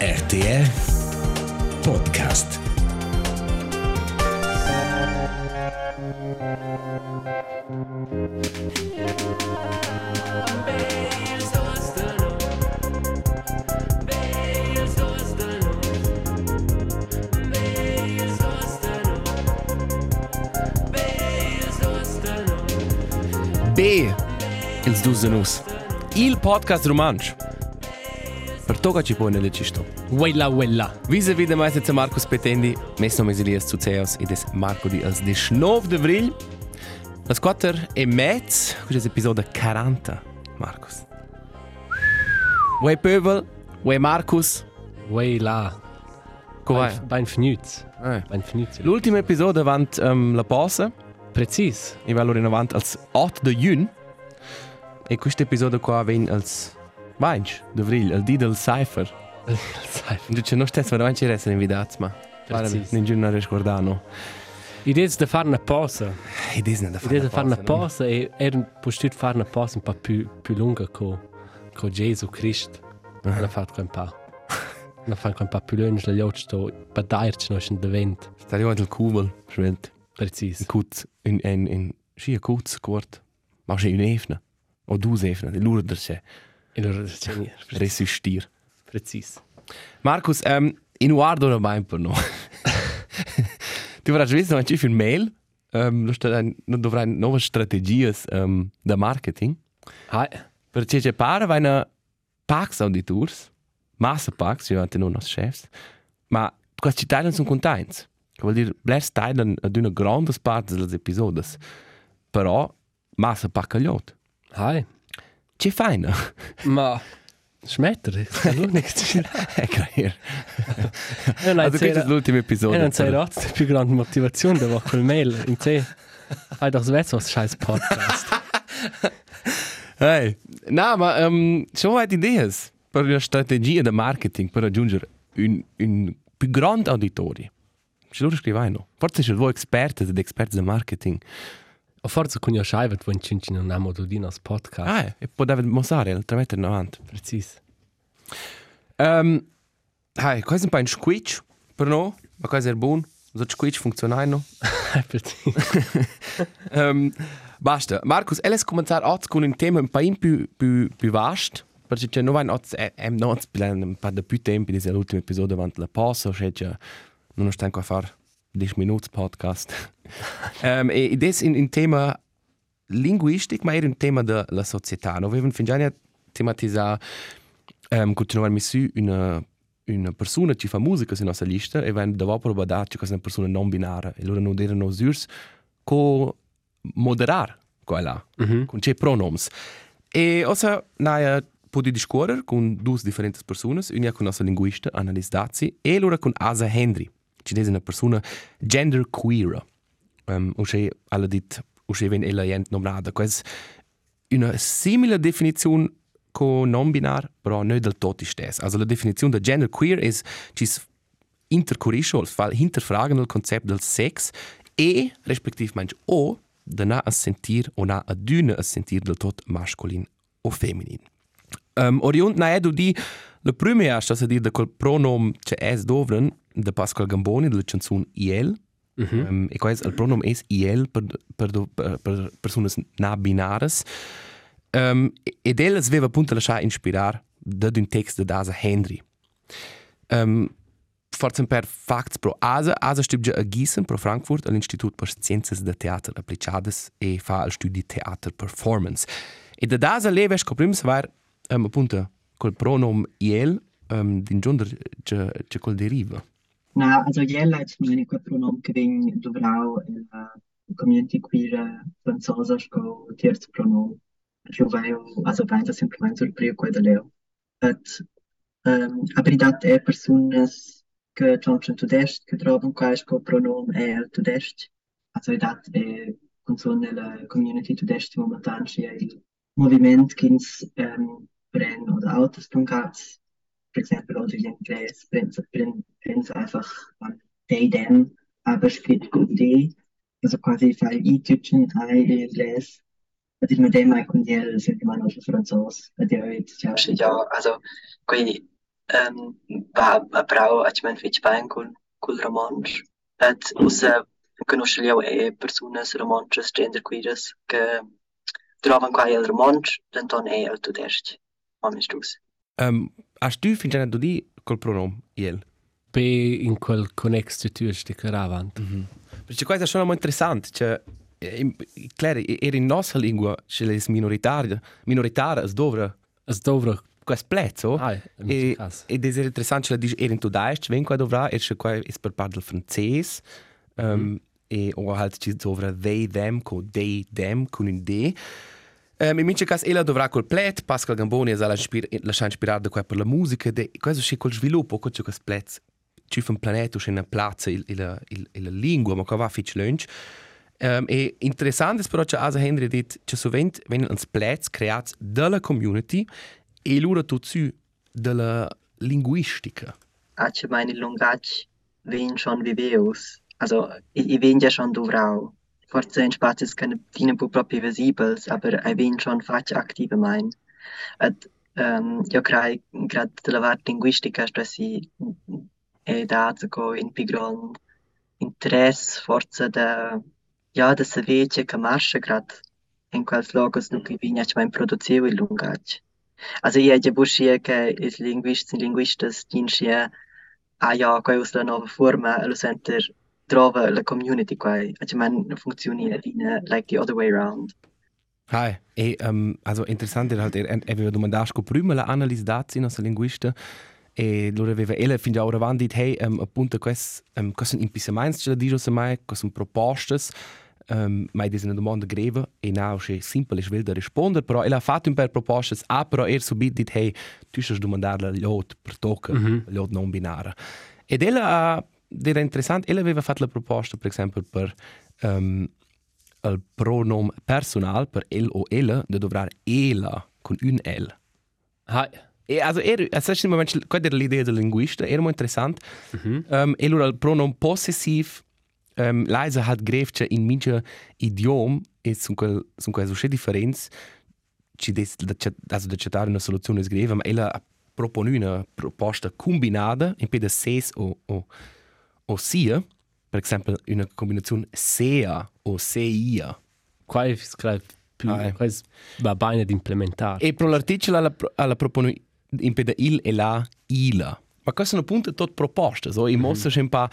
RTR Podcast. B, ils Dusenus. Il podcast romanč. Per to, ci può nelle cisto. Wella, wella. Vise vide mai se Marcus Petendi, messo mesilias zu Ceos, ed es Marco di als 19 de Vril. Las 4 e mezz, questo è episodio 40, Marcus. Uè Pöbel, uè Marcus, Wella. come Bein, bein fnüz. vai? Bein fnüz. L'ultimo episodio avant um, la pausa, Precis. e va allora in avanti als 8 de Jun. E questo episodio qua viene als 20 de Vril, al di del Cypher. Dice, non stesso veramente ci restano invitati, ma Precis. non giù non riscordano. Idee da fare una pausa. Da Idee da fare una pausa e er postut fare una pausa un po' più, più lunga con con Gesù Cristo. Non ha fatto un po'. Non ha fatto un po' più lungo gli occhi sto badairci no in vent. Sta arrivando il Kubel, schwelt. Precis. Kutz, in, in, in, sì, a Kutz, kort. Ma c'è un'efna. O due efna, di lura der c'è. E allora c'è Resistir. Precis. Markus, ähm, in guardo una mai per no. tu avrai visto anche un mail. Um, non dovrai nuove strategie um, da marketing. Hai. Perché c'è pare vai una Pax Auditors, massa Pax, io anche non als chefs, ma questi teilen sono contenti. Che vuol dire, blers teilen ad una grande parte delle episodi, però massa paccagliot. Hai. C'è feina. Ma schmetter. L'unico. È greier. Non Also questo è l'ultimo episodio. E non sei razza die più grande Motivation da war quel Mail in C. Hai doch wets was scheiß Podcast. Hey. No, ma um, schon hai idees per una strategia di marketing per raggiungere un, un più grande auditorio. Ce lo scrivai no. Forse c'è voi esperti ed esperti di marketing. O forse con io scheivet wenn cinci non amo du dinos Podcast. Ah, e poi deve mostrare, altro mettere in avanti. Precis. Um, hey, questo è un po' un squitch per noi, ma questo è buono. So squitch funziona no. Precis. um, basta. Markus, elles cominciare oggi con un tema un po' più, più, più vasto. Perché c'è non oggi è non un po' di più tempo, di l'ultimo episodio avanti la pausa, c'è già non sto ancora a fare 10 minuti podcast. um, e adesso in un tema linguistico, ma era un tema della società. Noi avevamo fin già tematizzato um, continuare su una una persona che fa musica sulla nostra lista e vengono dopo probato che è una persona non binaria. E loro non erano surs co moderare quella, Mhm. con c'è pronoms. E ossa naia podi discorrere con due differenti persone, una con nostra linguista, Annalise Dazzi, e l'altra con Asa Henry, è una persona gender queer. Um, o c'è alla dit, c'è ven ella jent nomnada. È una simile definizione con non binar, però non del tot istess. Also la definizione di gender queer è ci intercorrisce, fall hinterfragen il concept del sex e respektivamente o da na a sentir o na a düne a sentir del tot masculin o feminin. Um, Oriont na edu di la prima è sta dir da quel pronom che es dovren de Pascal Gamboni della canzone IL. Mhm. Um, e quais il pronom es IL per per per, per, per personas na binares. Um, ed el es veva appunto lasciar inspirar da un text de Asa Henry. Um, forse per facts pro Asa, Asa studia a Gießen pro Frankfurt all'Institut per Sciences de Theater Applicades e fa il studi Theater Performance. E da Asa leve scoprims var um, appunto col pronom IL um, din giunder che, che col deriva. Na, also jella è l'unico pronom che viene dovrao la community queer franzosa sco terzo pronom. Più vai also pensa semplicemente sul primo quello leo. Et um, abridat è personas che giungono tudest che trovano questo pronom è il tudest. Also dat è consone la community tudest momentan c'è il movimento che um, brenn oder autos truncats for example, oder in inglés, prints, print, prints einfach an they, them, aber steht gut die, also quasi fai i tütchen, i in inglés, ed il medema è con die, sempre mano su franzos, ed io, ja, ja, also, qui um, va a brau a men fitch bain col col romanch et usa conosce io e personas romanches gender queers che trovan qua il romanch denton e al tudest amestus Um, hast du fin già di col pronom iel? Pe in quel connex tu ti caravant. Mm -hmm. Perché questo è molto interessante, cioè Claro, era in nostra lingua, se le minoritarie, minoritarie, dovre. Es dovre. Questo plezzo. Ah, e, ed è interessante, cioè, era in tudaisch, ven qua dovrà, e c'è qua, è per parte del francese, um, mm. e o halt ci dovra they, them, con they, them, con un d. Um, in mince caso, ella dovrà col plet, Pascal Gamboni è lasciato ispirare da qua per la musica, e questo c'è col sviluppo, c'è questo plet, c'è un pianeta, c'è una piazza, la lingua, ma qua va fitch lunch. Um, e interessant ist però che Asa Henry che sovent vengono uns plats creats dalla community e lura tutsu dalla linguistica. Ah, che meine Lungach ven schon viveus. Also, i, i ven schon dovrau. Forse in spazios che ne fine pu proprio visibels, aber i ven schon fac aktive mein. Et, um, io crai grad della vart linguistica stressi e da go in pigron interesse forse da ja, da se vece che marcia grad in quels logos nu che vigna mein produziu il lungac. Also io già buscia che i linguisti e linguistas dinsia ah ja, quai us la nova forma lo center trova la community quai. Also man funzioni in like the other way around. Hi, e um, also interessant è halt er aveva domandato prima la analisi dati nostra linguista e loro aveva ella fin già ora avanti hey um, appunto quest um, cosa impisaments ce la dice se mai cosa propostas um, mai desa una domanda greva e now che simple es will da risponder però ella fatto un per propostas ah però er subit dit hey tu stas domandar la lot per tocca mm -hmm. lot non binara ed ella ha era interessant ella aveva fatto la proposta per esempio per um, il pronom personal per el o ella da dovrar ela con un l Hi. E also er, also im Moment, quella era l'idea del linguista, era molto interessante. -hmm. um, e allora il pronom possessiv um, leise hat grefce in minche idiom e sunt quel sunt quel so differenz ci des da also da cetare una soluzione es greve ma ella propone una proposta combinata in peda ses o o sia per esempio una combinazione sea o seia. Qua è scrive più ah, qua va bene di implementare e pro l'articolo alla alla propone in peda il e la ila. Ma questo sono appunto tot proposte so i mostra mm -hmm. un pa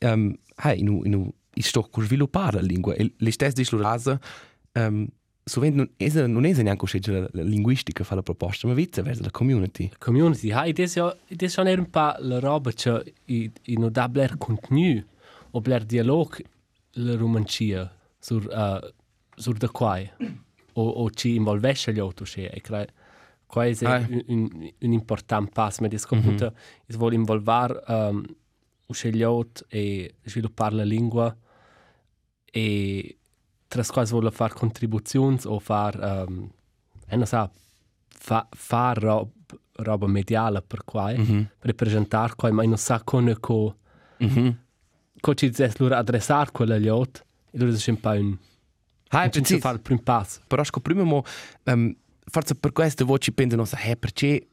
um, hai in in i sto co sviluppare la lingua. E le stesse di slurasa um, sovent non è non è neanche scelta la linguistica fa la proposta ma vice verso la community community hai des ja des schon un pa la roba che i i no da bler contenu o bler dialog la romancia sur uh, sur da quai o o ci involvesce gli auto che e crea quai è un, un, un important passo ma dis computer mm -hmm. is vuol involvar um, uscegliot e sviluppare la lingua e tras quasi vuole fare contribuzioni o fare um, e non sa fa, fare rob, roba mediale per qua mm -hmm. per presentare qua ma non sa come co mm -hmm. co ci dice loro adressare quella gli ot e dice un po' un Ah, in principio fare il primo passo però sco prima mo um, forse per questo voci pensano sa eh perché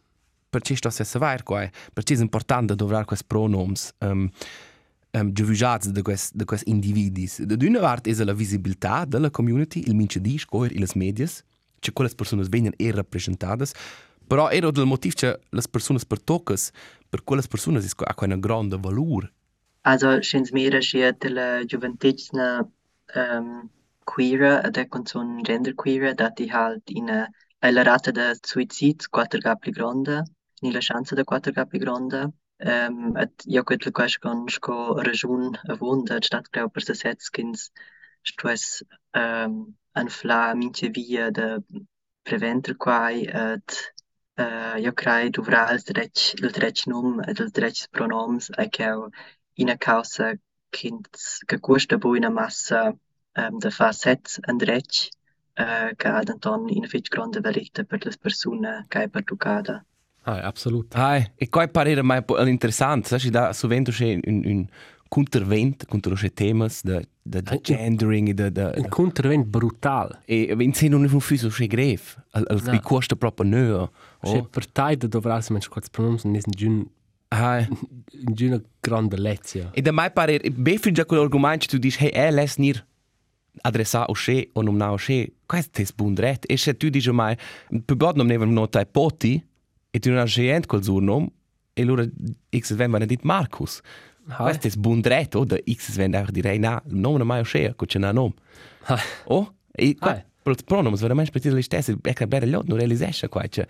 perché sto se savoir qua perché è importante dovrare questi pronoms um, um, giuvisats de quest de quest individis. De d'una part es la visibilità della community, il mince di scoir e les medias, che quelle personas vengono e rappresentadas, però era del motiv che les personas per toccas, per quelle personas es ha una grande valor. Also, schins mera schia della gioventezna um, queera, ad ecco son gender queera, dati halt in la rata de suicid quattro capi grande, ni la chance de quattro capi grande, Um, at io quel quais con sco ragiun avunda stat creu per sets kins stress um, an fla minche via de preventer quai at uh, io crei dovrà il drech il drech num ed il drech pronoms e che in causa kins che custa bu in massa um, de fa sets an drech uh, che ad anton in fitch grande velicta per le persone che è per tucada. Ah, absolut. Ah, e qua parere mai interessante, sai, da sovente c'è un, un contravent contro le temi de de de Eh, gendering e de de Un contravent brutal. e in se non è un fiso che grave al al No. che costa proprio no Se oh per tai da dovrà se manch quals pronoms non è giun ah giuna grande lezia. e da mai pare be fin già quell'argomento tu dici hey eh les nir adressa o che o non o che questo è bundret e se tu dici mai per bod non never nota e poti e tu non hai gente col suo nome e allora x ven va dit Marcus questo è bundret o da x ven auch direi na non mai o che c'è na nome Hai. oh e Hai. per il pronoms veramente speciale stesse è che bene lot non realisesce qua cioè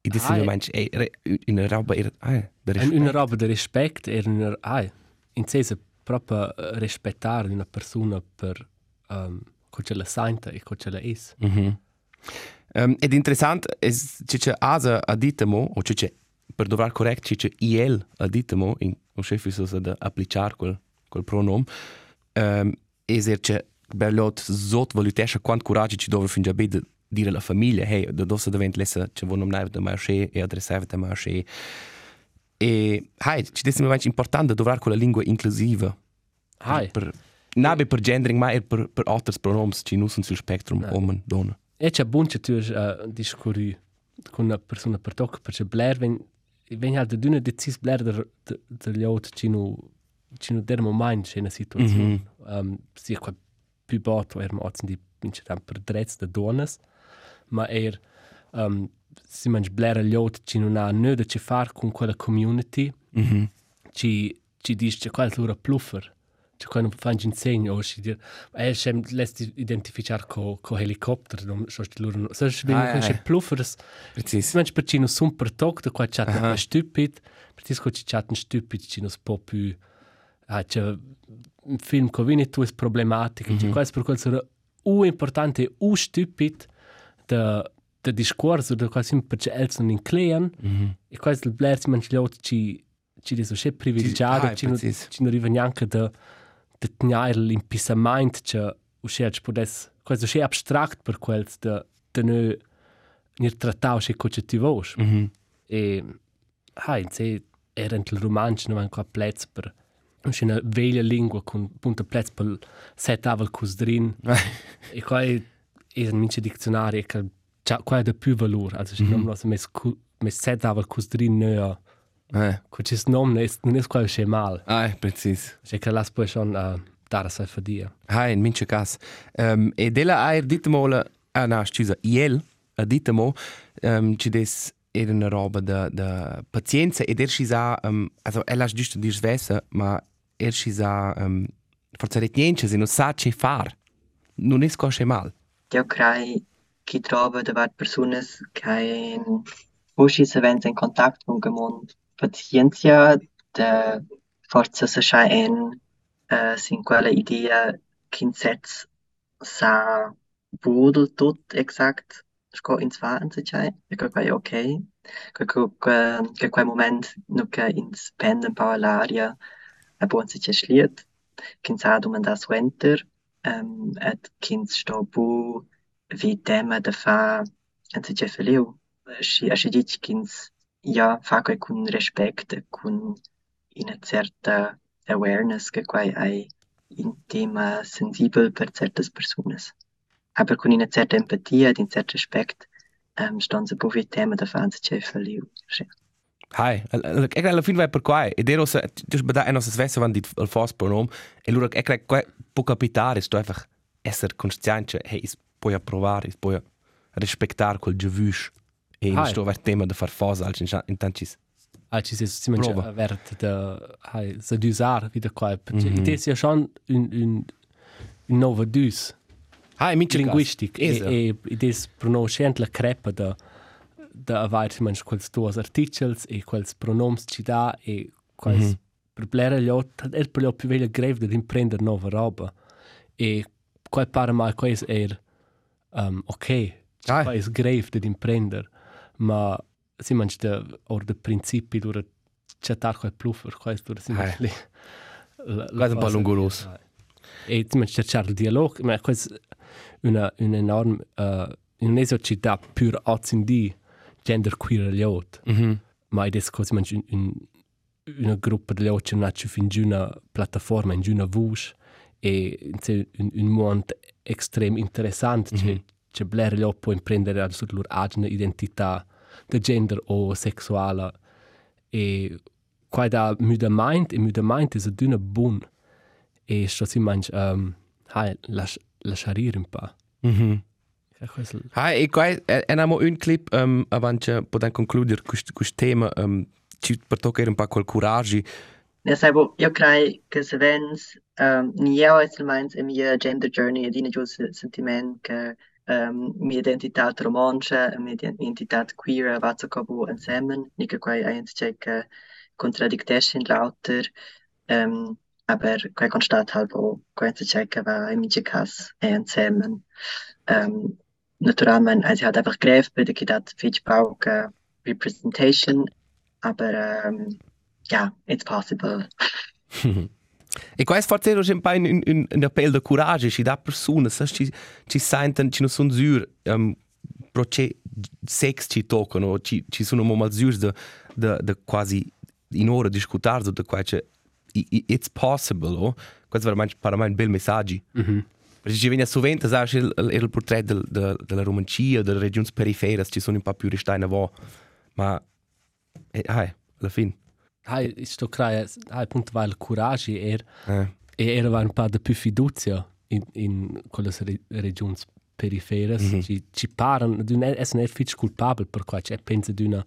e di Hai. sinceramente è in roba er ah da Un una roba de respect er una ai in senso proprio eh, rispettare una persona per um, co ce la senta e co ce la is. Mhm. Um, ed interessant es c'è asa a ditemo o c'è per dover correct c'è il a ditemo in o chef is so da applicar quel quel pronom um, es er c'è berlot zot volutesha quant coraggio ci dove fin già bid dire alla famiglia hey da dosa davent lessa c'è vuon nom da marché e adressava da marché e hai ci desse mi importante dover quella lingua inclusiva Ai. per nabe per gendering ma er per per alters pronoms ci nussen sul spectrum Nei. uomo donna E c'è bunche tu uh, discorri con una persona per toc perché Blair ven ven halt de dune decis Blair der der lot cinu cinu der moment in una situazione. Um, si qua più botto er mo di vince tam per drets de donas ma er um, si manch Blair lot cinu na nö de ci far con quella community Mhm. ci ci dice qual lura pluffer ci quando fanno insegno o ci dir eh schem lässt identificar co co helicopter non so sti so Ah, ben ja, con ja. pluffers Precis. manch per cino sun per toc de qua chat Aha. stupid per tis co ci chat stupid cino po più ah c'è un film co vini tu es problematica ci quasi per quel sarà u importante u stupid de de discorso de quasi per c'è els non inclean Mhm. e quasi il Blair si mangia lot ci ci diso che privilegiato ah, ci non precis. ci non arriva neanche da da tenere l'impisament che uscire podes quasi che abstract per quels da da no nir trattau che coche ti vos Mhm. e hai se era il romanzo non ancora plez per una veglia lingua con punto plez per setavel cusdrin e qua è è un mince dizionario che c'ha qua è da più valore also mm -hmm. non lo so mes mes setavel cusdrin no Eh. Nome non è, non è quasi che mal. Ah, precis. Cioè che las poi schon uh, dare sai fa dia. Ah, in mince cas. Um, e della aer ditemo ah no, scusa, iel a ditemo um, ci des una roba da da pazienza ed er sa um, also ella ha giusto dir svessa, ma er sa um, forza retnienche se non sa che far. Non è scosse mal. Eu creio que trova de várias pessoas que hoje se em contato com o mundo paciência de força se chaen uh, sin quella idea que sets sa budel tot exakt sco ins fahren se chai e che quai ok che che che quai moment no che ins penden pa l'aria a bon se che schliet kin sa du man das winter um, et kins sto bu vi tema de fa en se che feliu si a si dic kins ja fa quai cun respect e cun una certa awareness che quai ai in tema sensibel per certas personas aber con una certa empatia ed un certo respect um, ston se bu vi tema de fa en se che feliu sì. Hai, ec alla fin vai per qua ed ero se dus bada e nostra svessa van dit al fast pronom e lura ec qua può capitare sto einfach esser consciente hey is puoi approvare is puoi rispectar quel giovus e Hai. sto ver tema da far fas al in tantis Ah, ci si si mangia avert da hai se d'usar wieder qua. Perché Mhm. mm -hmm. è schon un un un nova dus Hai, mince linguistic e e è pronunciant la crepa da da avait si mangia quels duos articles e quels pronoms ci da e quels mm. -hmm. per blera gli ot er per gli più veglia greve di imprendere nuova roba e qua pare mai qua è er um, ok Ah. qua è greve di imprendere ma si mangia da or de principi dura chattar qua pluffer qua è dura si Ah. mangia lì Qua è un po' lungoros. e ti mangia cercare il dialogo ma questo una un enorme uh, non è ci dà pur ozzin di gender queer agli ot Mhm. ma ed è così mangia un, un una gruppa di occhi non c'è fin una piattaforma in una voce e c'è un, un mondo estrem interessante mm -hmm. C'è c'è blair gli può imprendere al sud loro agna identità di gender o sessuale e qua da müde mind e müde mind è una buon e sto si mangi um, hai las lasciare un po' mm -hmm. Hai, e qua è un clip um, avanti per concludere questo tema um, ci per toccare un po' quel coraggio Ne sai bo, io credo che se vens um, ni io es il meins e mia gender journey ed ina gius sentiment che um, mia identità romancia, mia identità queer va zu cobu insieme, ni che quai ein c'è che contradictessin lauter um, aber quai constat halbo quai c'è che va in mia cas e insieme um, naturalmente also hat einfach greif bei der kidat fitch brauch representation aber um, yeah, it's possible. e qua è forse un po' un, un, un appello di coraggio, ci dà persone, ci, ci sentono, ci non sono sur, um, però c'è sex ci toccano, ci, ci sono momenti sur di quasi in ora discutere su qua c'è it's possible, oh? questo è veramente per me un bel messaggio. Mm -hmm. Perché ci viene sovente, sai, il, il, il portretto del, del, della Romancia, delle regioni periferiche, ci sono un po' più ristai in ma, eh, alla fine. Hai sto crea hai appunto va il coraggio er eh. e era un po' di più fiducia in in quelle re, regioni perifere mm -hmm. ci ci parano di un essere effic culpabile per qua c'è pensa di una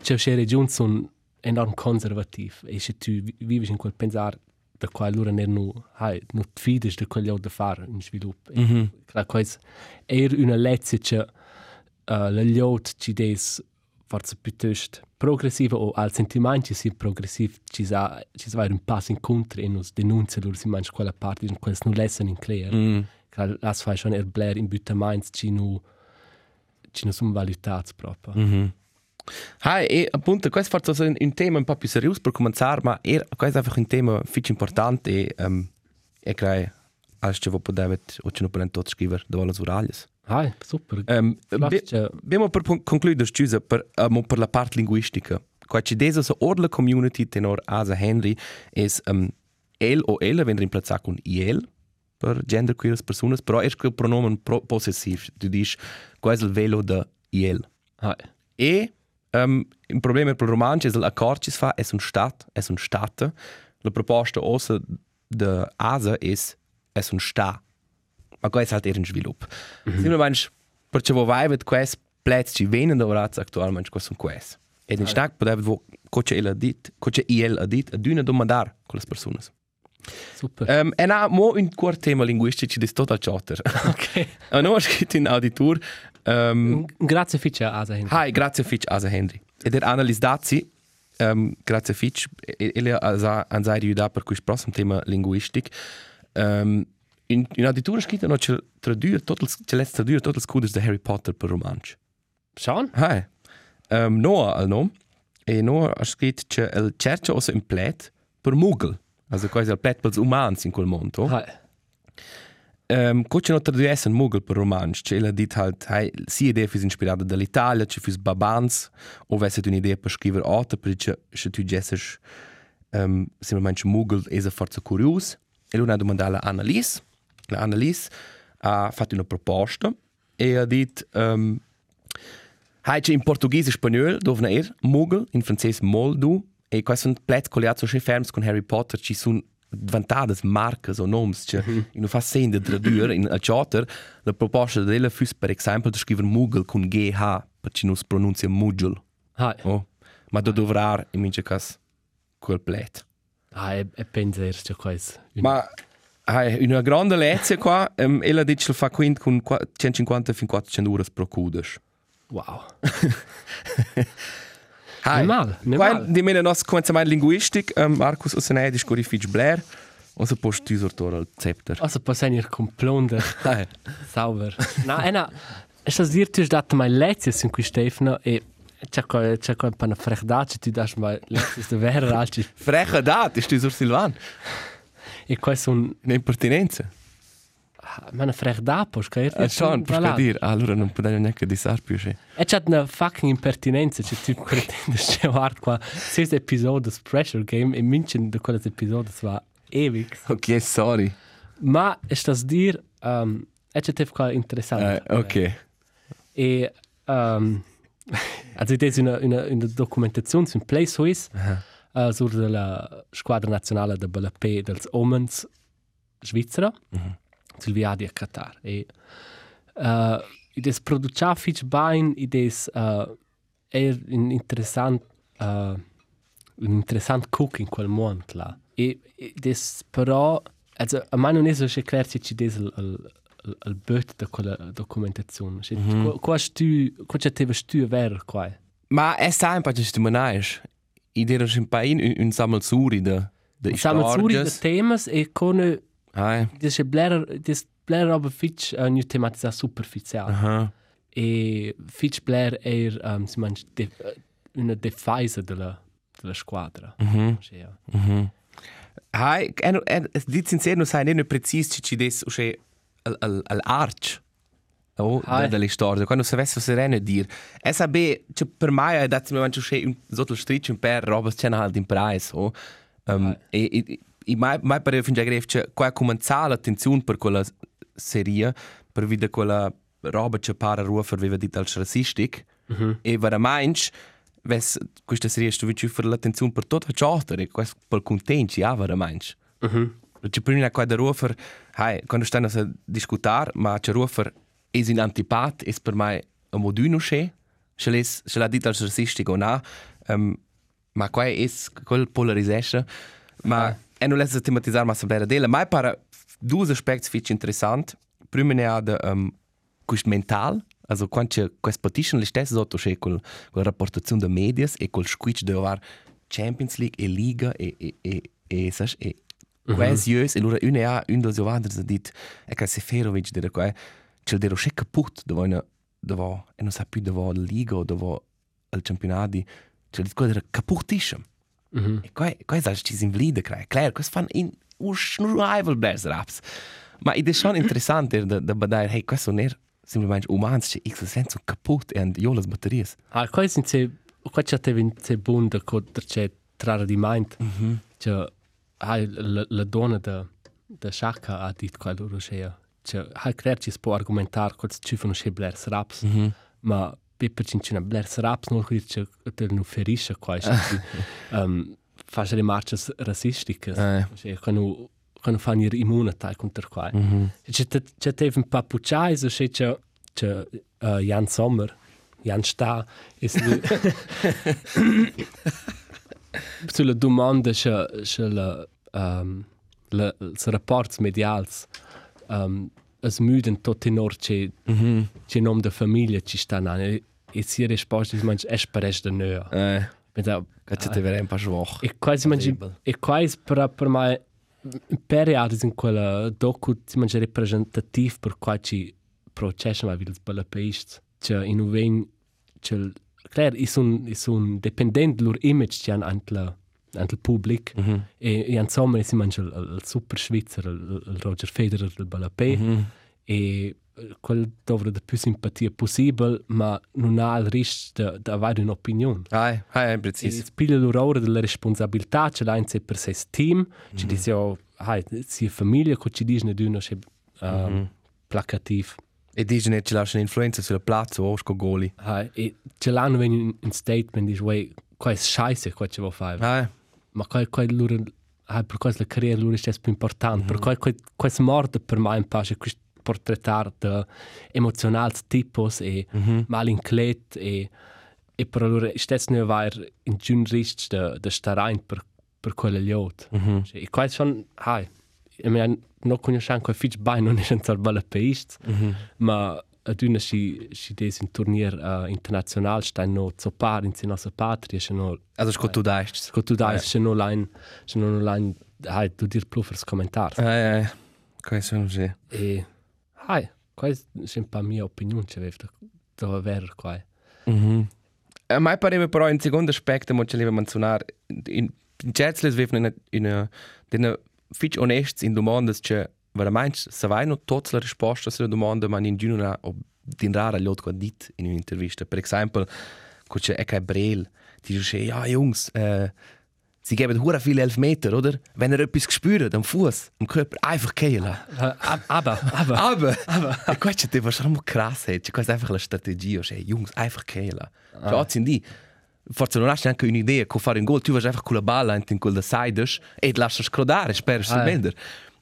c'è c'è regioni sono enorm conservative e se tu vivi in quel pensare da qua allora ne no hai no fides di quello da fare in sviluppo mm -hmm. e era una lezione che uh, le liot ci des forse piuttosto progressiva o al sentimento si progressiv ci sa ci sa un passo incontro e nos denuncia loro si mangia quella parte in quel non lesson in clear mm. las fai schon er blair in butta minds ci nu ci nu sono valutats proprio mm -hmm. Hai, e appunto, questo forse è un, un tema un po' più serioso per cominciare, ma è, questo è einfach un tema molto importante e um, e credo che voi potete o ce ne potete scrivere dove le oraglie. Ah, super. Um, Abbiamo per concludere, scusa, per, um, per la parte linguistica. Qua ci desa sa orla community tenor Asa Henry es um, el o ella vendre implazzar con iel per gender queer personas, però è il pronomen pro possessiv. Tu dici, qua è il velo de iel. Ah. E um, il problema per il romanzo è che l'accordo ci fa è un stat, è un stat. La proposta ossa de Asa è è un sta. Ma questo è halt un sviluppo. Mm -hmm. Sino manch, perché vo vai vet quest plets ci venen da rats attualmente questo sono quest. Ed in stack poteva vo coche el dit, coche il adit, ad una domandar con le persone. Super. Um, e na mo un quart tema linguistici di total chatter. Ok. A no scritto in auditor. Um, grazie Fitch Asa Henry. Hi, grazie Fitch Asa Henry. Ed er analis dazi um, grazie Fitch, ele ha aiutato per questo prossimo tema linguistic. Um, in, in addirittura scritto no, c'è tradurre tutto c'è letto tradurre tutto il scudo di Harry Potter per romanzo. Sean? Hai. Um, Noah al nome. E Noah ha scritto che il cerca osa in plet per Mugel. Also quasi il plet per gli umani in quel mondo. Hai. Um, Cosa non tradurre in Mugel per romanzo? Cioè, ha detto halt, hai, sì idea fu ispirata dall'Italia, ci fu babans, o avesse un'idea per scrivere altre, perché se tu gessi um, semplicemente Mugel è forza curioso. E lui ha domandato a Annalise, Annalise ha fatto una proposta e ha detto um, Hai in portoghese e spagnolo dove er Mugel, in francese Moldu e questo sono plezzi collegati so ferms con Harry Potter ci sono vantate marche o nomi che mm -hmm. non fa segno di tradurre in a chatter la proposta della fu per esempio di scrivere Mugel con GH perché non si pronuncia Mugel ah. oh. ma da dovrà in mince cas quel plet ah, e, e penserci questo ma Hai una grande lezione qua, um, e la dice fa quindi con 150 fino a 400 euro per cudes. Wow. Hai. Mal, ne qua mal. di meno nostro cominciamento linguistic, um, Marcus Osenei di scuri Fitch Blair, o se post tu sortore al scepter. Also passen ihr komplonde. Hai. Sauber. Na, ena, es das dir tu dat mai lezione in cui Stefano e c'è qua c'è un po' una frechdaccia tu das mai lezione de vera alti. Freche dat, ist du sur Silvan. E qua sono Un'impertinenza. Ma una frech d'apo, che Eh, Sean, per dire, allora non poteva neanche di sarpi, sì. E c'è una fucking impertinenza, c'è tu pretende c'è guarda qua, sei episodi Pressure Game e minchen di quelle episodi va ewig. Ok, sorry. Ma è sta dir, um, è c'è te qua interessante. Eh, ok. E um, also das una una una documentazione su Play Swiss uh, sur la squadra nazionale de BLP dels Omens Svizzera. Sul viadi a Qatar. E uh, ides producia fich bain ides uh, er un interessant uh, un interessant cook in quel mond là. E ides però also a me non è so chiaro se ci des il, il, il böt da quella documentazione. Cioè, mm -hmm. qua stu qua c'è te stu ver qua Ma è sempre che tu manais. I dero un pa in un sammelsuri de de Siamo suri de temas e con Ai. das è bler das bler aber fich uh, nu tematizza superficial Aha. e fich bler er um, si manch de, uh, una defesa della della squadra Mhm. Cioè, ja. Mhm. Hai, en en dit sincero non sai ne precis ci ci des usce al al al arch. Oh, da delle storie, quando se vesse sereno dir. SAB, ci per mai è dat mi mancio usce un sotto il stritch un per robas c'è halt in price, oh. Um, e e e mai mai per fin già gref c'è qua cominciare l'attenzione per quella serie per vedere quella roba c'è para rufer aveva dit als rassistic. Mhm. E veramente, ves questa serie sto vicino per l'attenzione per tutto ciò, e questo per contenti, ja, veramente. Mhm. Ci prima qua da rufer, hai, quando stanno a discutere, ma c'è rufer è in antipat, è per me un moduno c'è, ce l'ha ce l'ha detto als rassistico o no, um, ma qua è quel polarization, ma e non lasse tematizzare ma sembrare della, ma para due aspetti fitch interessant. Prima ne ha da um, questo mental, also quando c'è questo petition le stesse sotto c'è quel quella rapportazione da medias e quel switch da var Champions League e Liga e e e e sas e quasi jös e allora une ha un dos jovanders ha dit e che Seferovic dire qua c'è dero c'è caput da vona da va e non sa più da va la Liga o da va al campionati c'è dit qua era caputissimo Mhm. E qua, qua è ci si invalida, crea. Claro, questo fanno in un schnurrival blers raps. Ma è schon interessante da, da badare, hey, questo non è semplicemente umano, c'è X senso kaputt e io le batterie. Ah, qua sind se qua c'è te vin se bunda co c'è trara di mind Mhm. c'è hai la, la donna da da Shaka ha dit qua loro c'è c'è hai creer ci si può argomentar co ci fanno c'è blers raps Mhm. ma per cincina blers raps non che c'è te non ferisce qua c'è um, fa le marce rassistiche Eh. c'è quando quando fanno ir immune tai contro qua Mhm. c'è te- c'è te un papucciai so c'è c'è c'è uh, Jan Sommer Jan sta e su sulla domanda c'è c'è la um, la se rapporti mediali um, es müden tot in or c'è Mhm. c'è nome da famiglia ci sta e e si risposta è manch es pares da neo Eh, Però, cazzo te verrei un po' schwach. e quasi mangi Horrible. e quasi per per mai periodi in quella docu si mangia representativ per qua ci processo ma vils bella país cioè in un ven cioè clar is un is un dependent lur image ci han antla antel public. Mhm. e, e insomma si mangia il, il super svizzer il, il Roger Federer del bella pe Mhm. e eh, quel dovre da più simpatia possibile ma non ha il rischio di avere un'opinione. Ai, ai, E preciso. spila loro della responsabilità ce l'ha in sé per sé team ci dice oh hai sia famiglia che ci dice di uno che um, placativ E dici ne ci lasciano influenza sulla piazza o sco goli. hai e ce l'hanno in un statement dice qua è scheisse qua ci vuoi fare. Ai, ma qua qua loro hai per cosa la carriera loro è più importante per qua qua qua è morte per me un po' che questo portrettare de emozionali tipos e mal inclet e e per loro stess ne va in giun rist de de starain per per quella liot Mhm. e qua schon hai e mi no conosciamo qua fitch bai non è senza bella país Mhm. ma ad una si si des in turnier uh, international sta no zopar in nostra patria se no Also sco tu daist. Sco tu dai, se non line, se non line, hai tu dir più per scommentare. Ai, ai. Questo non c'è. E, hai, è un po' mia opinione, c'è da, da avere qua. Mhm. A mai pareva però in secondo aspetto, mo ce l'aveva menzionare, in in Jetsles vivno in in in fitch onests in domandas che veramente se vai no tutte le risposte alle domande ma in giuno o din rara gli ho dit in un'intervista per esempio c'è Eka Brel die dice ja Jungs äh, sie geben hure viele Elfmeter oder? Wenn er etwas gespürt am Fuß am Körper einfach kehlen ab- aber, aber. aber aber. e questo ti fa mo krass è questa è einfach la strategia cioè Jungs einfach kehlen ja sind die. Forse non hai neanche un'idea come fare un gol, tu vai einfach con la palla in quel da sides e ti lasci scrodare, spero si Ah,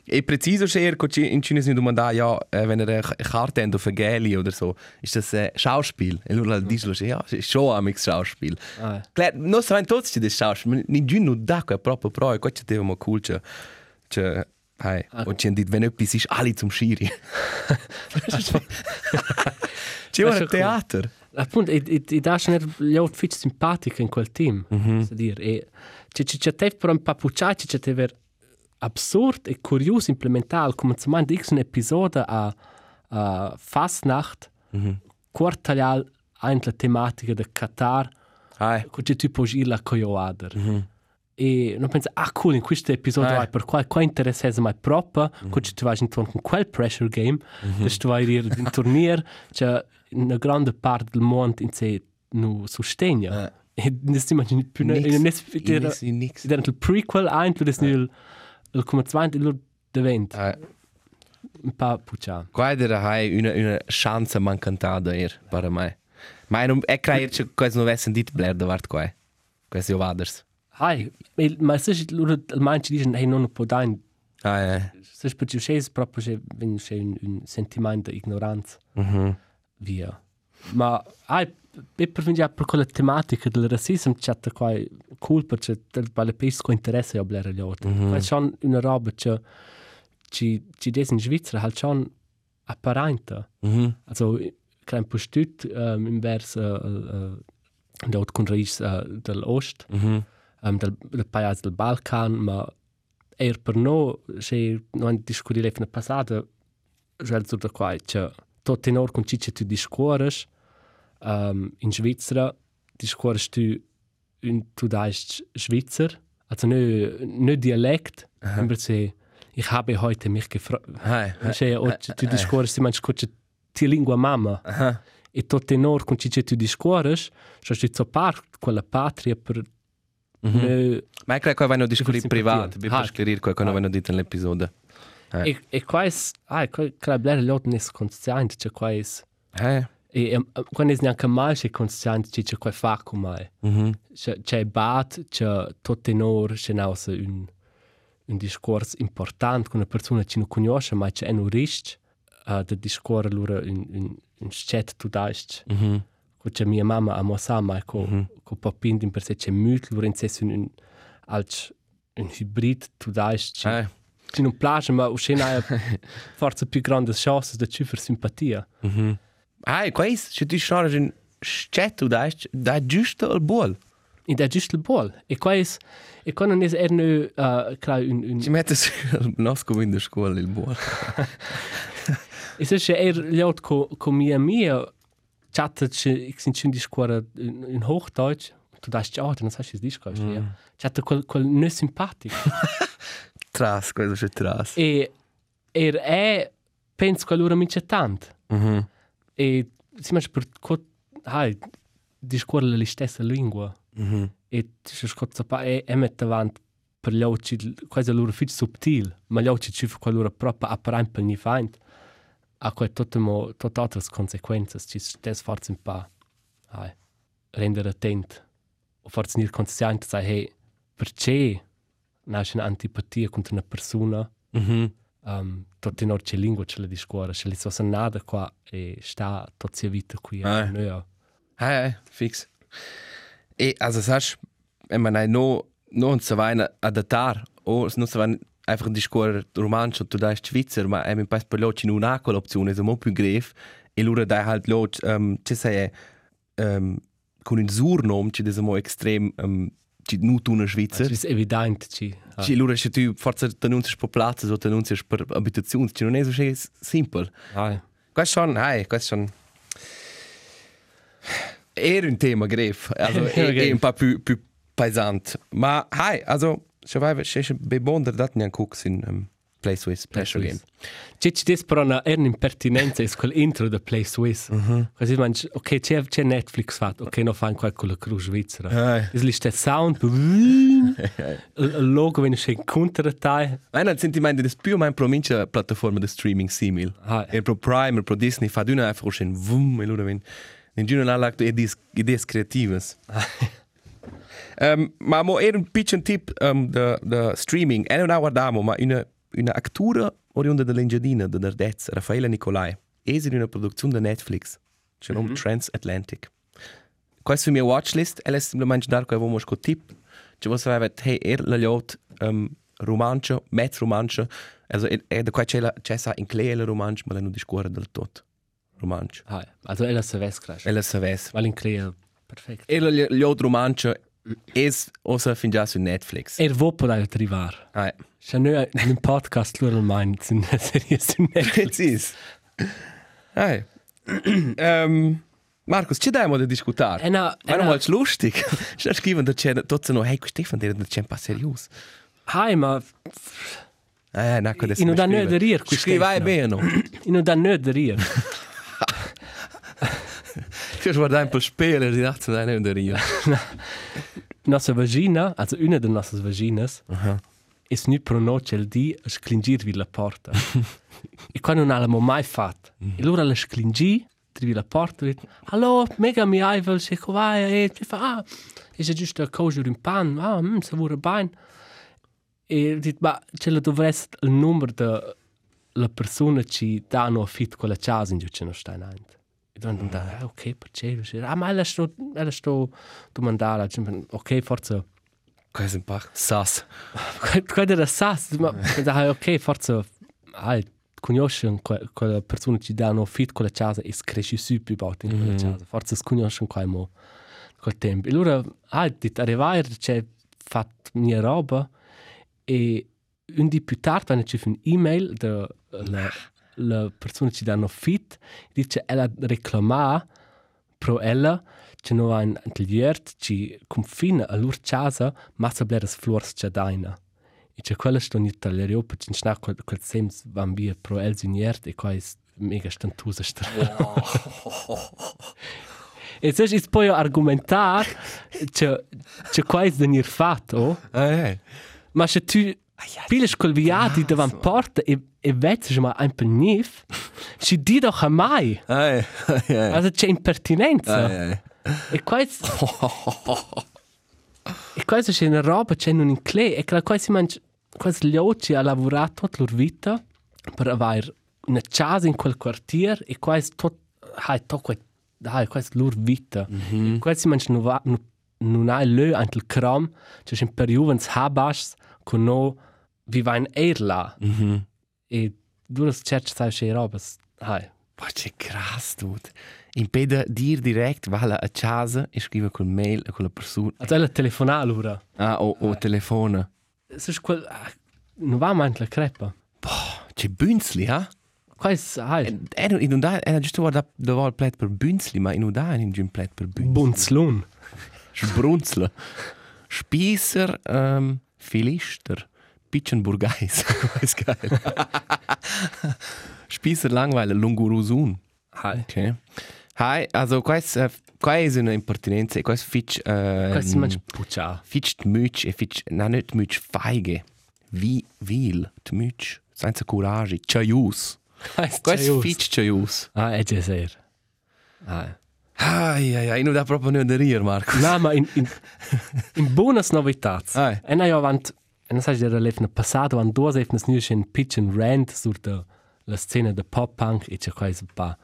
eh. E preciso c'è che in Cina si domanda ja, wenn er eine Karte hat auf Geli oder so, ist das äh, Schauspiel? E allora dice ja, ist schon am Schauspiel. Ah, eh. Claro, non sapem tutti di Schauspiel, ma nessuno dà quel proprio pro, e questo è un cool, cioè, cioè, hey, und ci hanno detto, wenn etwas ist, alle zum Schiri. Das ist schon teatro. Appunto, e, e, e da c'è gli outfit simpatici in quel team. Mm dire. E c'è c'è te però un papucciai, c'è c'è ver absurd e curioso implementare come Beispiel X un episodio a, a Fastnacht, mm -hmm. quartalial ein la tematica de Qatar, Hey. con c'è tipo la coioader. Mm -hmm. E non penso, ah cool, in questo episodio Eh. hai per qual qua interessa mai proprio, mm -hmm. con c'è tu vai intorno con quel pressure game, mm -hmm. tu vai ir in turnier, c'è una grande parte del mondo in sé nu sostegna. Eh. E si immagini più, ne, Nix. ne, ne, Nix, nix. era il prequel ein, tu des nul, il come zvant, il devent, Hey. un pa puccia. Qua era hai una, una chance mancantata er, per me. Ma non è che che questo non avesse dit Blair da vart qua. Questo vaders. Hai, il- ma se il il manci dicono, hey, non può dare, Ah, eh. se per giù c'è proprio c'è wenn c'è un, un sentimento di ignoranza. Mhm. via. Ma hai e per venire per quella tematica del razzismo c'è qua cool perché del vale pesco interesse a blare gli altri. Mm -hmm. Ma c'è una roba che ci ci des in Svizzera halt schon apparente. Mhm. Also kein postut um, in vers uh, uh, dort con reis uh, del ost Mhm. um, del, del paese del Balkan ma er per no se non discutire fino passata gel sur da qua che tot in or con cicce tu discuores um, in Svizzera discuores tu in tu daist Schweizer also nö nö dialekt aber se ich habe heute mich gefragt Hey. Cioè, o tu discorsi, ma scucci ti lingua mamma. Aha. E tot tenor con cice tu discorsi, cioè ci so par quella patria per ne Ma è che qua vanno discutere simpatia. privato, vi Ah. posso chiarire qua quando vanno detto nell'episodio. Eh. e e quais ah qua qua blera lot nes consciente cioè quais Eh. E um, quando es neanche mal c'è consciente c'è c'è quai fa come Mhm. c'è c'è bat c'è tot tenor c'è nausa un un discorso importante con una persona che non conosce ma c'è un risch uh, de discorre lura in in in chat tu daist Mhm. ko c'è mia mamma a Mosama ko mm -hmm. ko papin din per se c'è mut lura in ses un un als un hybrid tu daist c'è Eh. c'è non piace ma uscena forse più grande chance de ci per simpatia Mhm. Ah, qua è, se tu schnarre in Schetto, da da giusto il buol. in der just il bol e qua es e qua non es er nu uh, klar un un Ci mette su il nostro in der scuola il buol. Es ist ja eher laut ko ko mia mia chattet ich sind schon die scuola in, in Hochdeutsch dacht ja dann sagst du es nicht mm. ja chattet quel quel ne sympathico Tras, questo c'è tras. e er è penso che allora mi c'è tanto Mhm. E si mangia per co hai di scuola la stessa lingua Mhm. e ci scozza pa e e mette avanti per gli occhi quasi allora fit subtil ma gli occhi ci fa allora proprio apparent per ni feind a quel tutto mo tot altre conseguenze ci stes forse un pa hai rendere attent o forse nir consciente sai hey perché nasce un'antipatia contro una persona Mhm. Um, tot in orce lingua ce la discuore ce li so nada qua e sta tot sia vita qui Ah. a noi Eh, eh, fix. E, also, sagst wenn man ein no, no und so weiter adattare, o non so weiter einfach di scuola romanzo, tu dai Schweizer, ma è mi pas per loci in una opzione, è molto più grave, e loro dai halt loci, um, ci sei, um, con il surnom, ci desiamo estrem, um, ci nu tu una Schweizer. es ist evident ci ah. Ci loro se tu forse t'annunzias per plaza o t'annunzias per abitazioni, ci non è so simpel. ah. Questo schon, hey, questo schon. Era un tema grave, also è, un po' più, più pesante. Ma, hey, also, se vai, se è bebonder dat nian cooks in, um, Play Swiss, Pleasure Game. C'è c'è des però una è un'impertinenza è quel intro da Play Swiss. Così man ok c'è c'è Netflix fatto, ok no fan quel con la Cruz Svizzera. Eh. Es lì c'è sound. Il logo viene c'è counter tai. Nein, non sentimento des più mein provincia piattaforma de streaming simil. Ah, E pro Prime, e pro Disney fa d'una einfach schon vum e lura ven. In giù non ha lagt idees idees creativas. Um, ma mo era un piccolo tip um, de, de streaming. E non guardamo, ma una, una actura oriunda dell'Engiadina, de Nardez, Raffaella Nicolai. Es in una produzione de Netflix. C'è nome Transatlantic. Questo è la mia watchlist. E è semplicemente dar che avevo sco tip. C'è voi sapete, hey, er la liot um, romancio, mezzo romancio. Also, e, e da qua c'è la, c'è sa in clea la romancio, ma la non discorre del tot. Romancio. Ah, also ella se ves crash. E la saves. Weil in clear perfekt. E la liot romancio es osa fin già su Netflix. Er wo po da trivar. Ah, C'è noi un podcast loro mein sind serie sind precis. Ah. um, Markus, c'è demo da discutare? E na, Ma non vuoi lustig? C'è scrivendo c'è tutto no, hey, Stefan, der da c'è un po' serius. Hai ma Eh, nacco adesso. In da rir, questo Scrivai no. bene. in da rir. Io guardare un po' spelo, di dato da non da rio. Nossa vagina, also una de nossas vaginas, Aha. Es nu pro noce il di a sclingir vi la porta. e quando non l'abbiamo mai fatto. E allora la sclingi, trivi la porta e dice, Allo, mega mi hai vel se covai, e ti fa, ah, e se giusto a cosere un pan, ah, mm, se vuole bene. E dice, ma ce la dovresti il numero de la persona ci danno affitto quella casa in giù ce non sta in ante. E dopo da, ah, ok, perché? Ah, ma ella sto, ella sto domandare, ok, forse... È un po' sas. Quando era sas, ma pensavo, ok, forse hai conosci quella persona che dà un affitto con la casa e cresci su più volte in quella casa. Forse conosci quel mo col tempo. E allora, ah, di arrivare, c'è fatto mia roba e un di più tardi quando c'è un email della la, la persona che dà un affitto dice ella reclama pro ella che ha un atelier che confina a loro casa ma se blera flors c'è daina. E c'è quella sto in italiano perché non c'è quel, quel sems van via pro el zuniert e qua è mega stantusa strada e se è poi argomentare che che qua è venir fatto Eh, ma se tu piles col viati davanti porta e e vedi ma un po' nif ci di doch mai eh, eh. also c'è impertinenza Eh, eh. E questo... e questo c'è una roba, c'è un inclé, e che questo mangi... Questo gli occhi ha lavorato tutta la loro vita per avere una casa in quel quartiere e questo tot... Hai tocco... Hai questo loro vita. Mm -hmm. E questo mangi non ha lö anche il cram, c'è un periodo in habas con no viva in erla. Mm -hmm. E due certi sai c'è roba. Hai. Boah, c'è krass, dude. Impeda dir direct, vala a casa e scrive col mail a quella persona. Also la telefonare allora. Ah, o, o telefona. Ist quel... Non va mai la crepa. Boah, c'è Bünzli, ha? Quais, hai, Era, in un era giusto guarda dove il plet per Bünzli, ma in un da in un plet per Bünzli. Bunzlun. Sbrunzle. Spießer, ähm, Philister. Pitchenburgeis. ist geil. Spießer Langweiler, Lungurusun. Hai. Okay. Hi, also quais, uh, quais una impertinenza quais fitch... Uh, Quais manch pucha. Fitch t'mütsch e fitch... Na, nicht t'mütsch, feige. Wie, vil, t'mütsch. Senza courage. Chaius. Quais fitch chaius. Ah, è già ser. Hai. Ai, ai, ai, non da proprio non da rir, Marco. No, ma in, in, in buonas novitats. Ai. E na jo avant, e non sai der lefna passato, van duas efnas nus in pitch and rant sur de la scena de pop punk e c'è quais un pa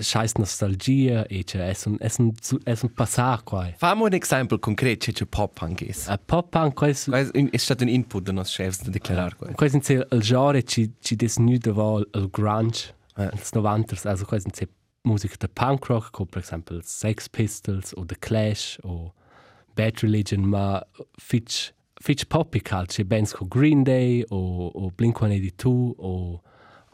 scheiß nostalgia e c'è es un es un es un passar quai. Fammi un esempio concreto, c'è c'è pop-punk is. A pop punk quais Quais è stato un input dei nostri chefs da declarare qua. quais sind se il genre ci ci nu de vol il grunge. Ja. Ins novanters, also quais sind se Musik der Punk Rock, como per exemplo Sex Pistols o The Clash o Bad Religion, ma fitch fitch poppy calci, bands come Green Day o, o Blink-182 o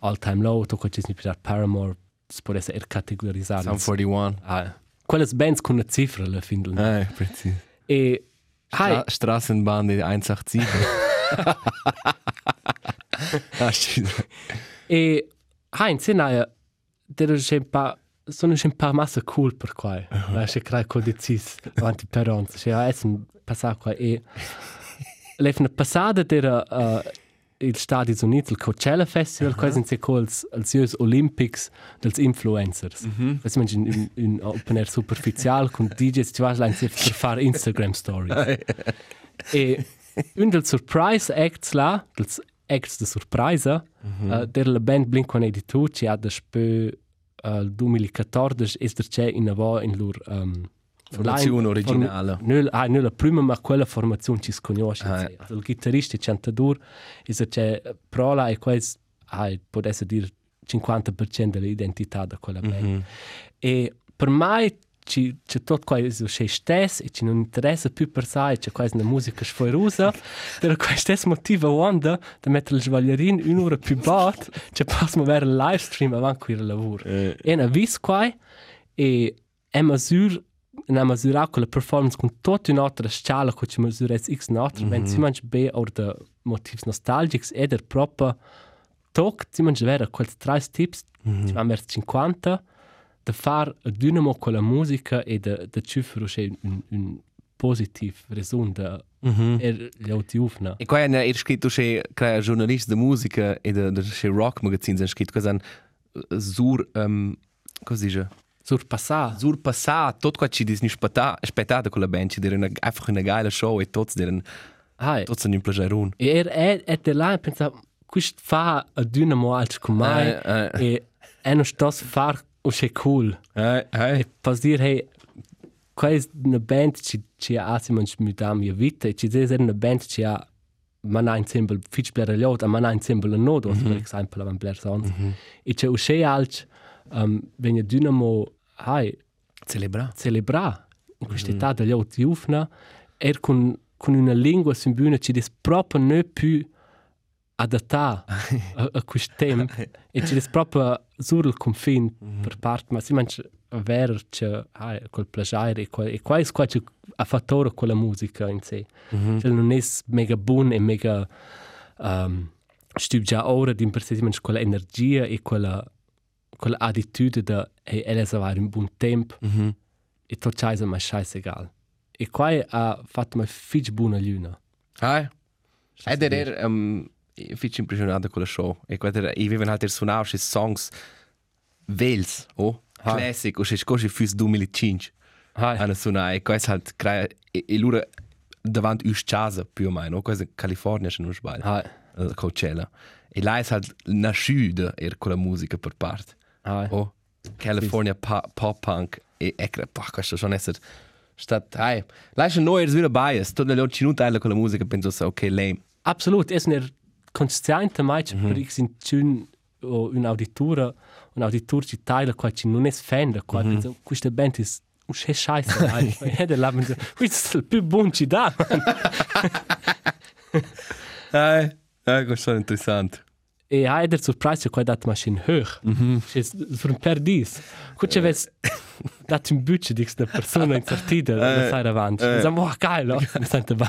All Time Low, to quai ni per Paramore, si può essere categorizzare. Sum 41. Ah, quelle bands con una cifra alla fine. Ai, preciso. E hai Stra Straßenbahn 187. Ah, sì. E Heinz, naja, der ist ein paar sono un paar massa cool per qua. Ma se crai co decis avanti per ons. Se ha essen passà qua e lefna passada der uh, il Stati Uniti, il Coachella Festival, uh -huh. quasi se cols als Jus Olympics dels influencers. Mm -hmm. Das manch in, in, open air superficial con DJs ci vas lain per fare Instagram stories. e un del surprise acts là, dels acts de surprise, mm -hmm. uh, der la band Blink-182 ci ha da spö al 2014 es der c'è in avo in lur um, Formazione originale. Nul, ah, nul la prima ma quella formazione ci sconosce. Ah. Ah. Il chitarrista cantadur es der c'è prola e quais ah, può essere dir 50% dell'identità da quella band. Mhm. E per me ci c'è tutto questo c'è stesso e ci non interessa più per sé c'è quasi una musica sfoirosa per questo motivo wanda da mettere il sbagliarin un'ora più bot c'è possiamo avere il live stream avanti il lavoro Eh, e una vis qua e è misura una misura con la performance con tutta un'altra scala che ci misura x un'altra mm -hmm. si mangia bene o da motivi nostalgici ed è proprio toc si mangia vera quei tre tips mm -hmm. ci vanno 50 da far dynamo con la musica e da da cifro c'è un, un positiv raison da Mhm. er gli autiufna E qua è scritto che crea giornalista di musica e de, de, de rock magazine è scritto che sur um, cosa dice surpassar sur passato tutto qua ci disni aspettato con la band ci dire einfach una geile show e tutti dire hai tutti un plagerun e er è è de là pensa quist fa a dynamo als con mai Eh, eh. e è non sto far o c'è cool. Eh eh e pas dir hey qua è una band ci ci ha si man smuta mia vita e ci è una band ci ha man ein symbol fitch bler lot a man ein symbol no do per esempio la bler sons e c'è o c'è alt um, wenn ihr dynamo hai celebra. Celebrar in questa età degli auti ufna er con, con una lingua simbuna ci des proprio ne più adattare a, a questo tempo e ci des proprio sur il confine per parte ma si manca avere c'è ah, quel piacere e, quel, e qua è qua a fattore con la musica in sé cioè non è mega buon e mega um, stu già ora di impercesimento quella energia e quella quella attitudine da hey, ella sa un buon tempo Mhm. e tot ciò è mai scheißegal. E qua ha fatto una fitch buona luna. ah ed era um, fitch impressionato con la show. E qua era i viven halt er suonare questi songs. Vels oh Ah. classic o se scosi fus 2005 Hai. Hanno suonato e questo halt crea e, e loro davanti us casa più o meno questo è California se non sbaglio. Hai. uh, Coachella. E là è halt nasciuta er con la musica per parte. Hai. oh California pop, pop punk e ecco pah questo sono essere stat hai lascia noi er wieder bias tutte le oggi non con la musica penso so ok lame. Absolut, es ist consciente mai mm -hmm. per sind schön o un auditura, un auditur ci taglia qua ci non è fenda qua, mm -hmm. questa band è un c'è scheiße. Hai. E da là, questo è il più buon ci dà. man. hai hai questo è interessante E hai der surprise qua dat machine hoch. Mhm. Es für ein per dis. Gut, che ves dat un budget di questa persona in partita da fare avanti. eh. Diciamo, oh, geil, oh, mi sento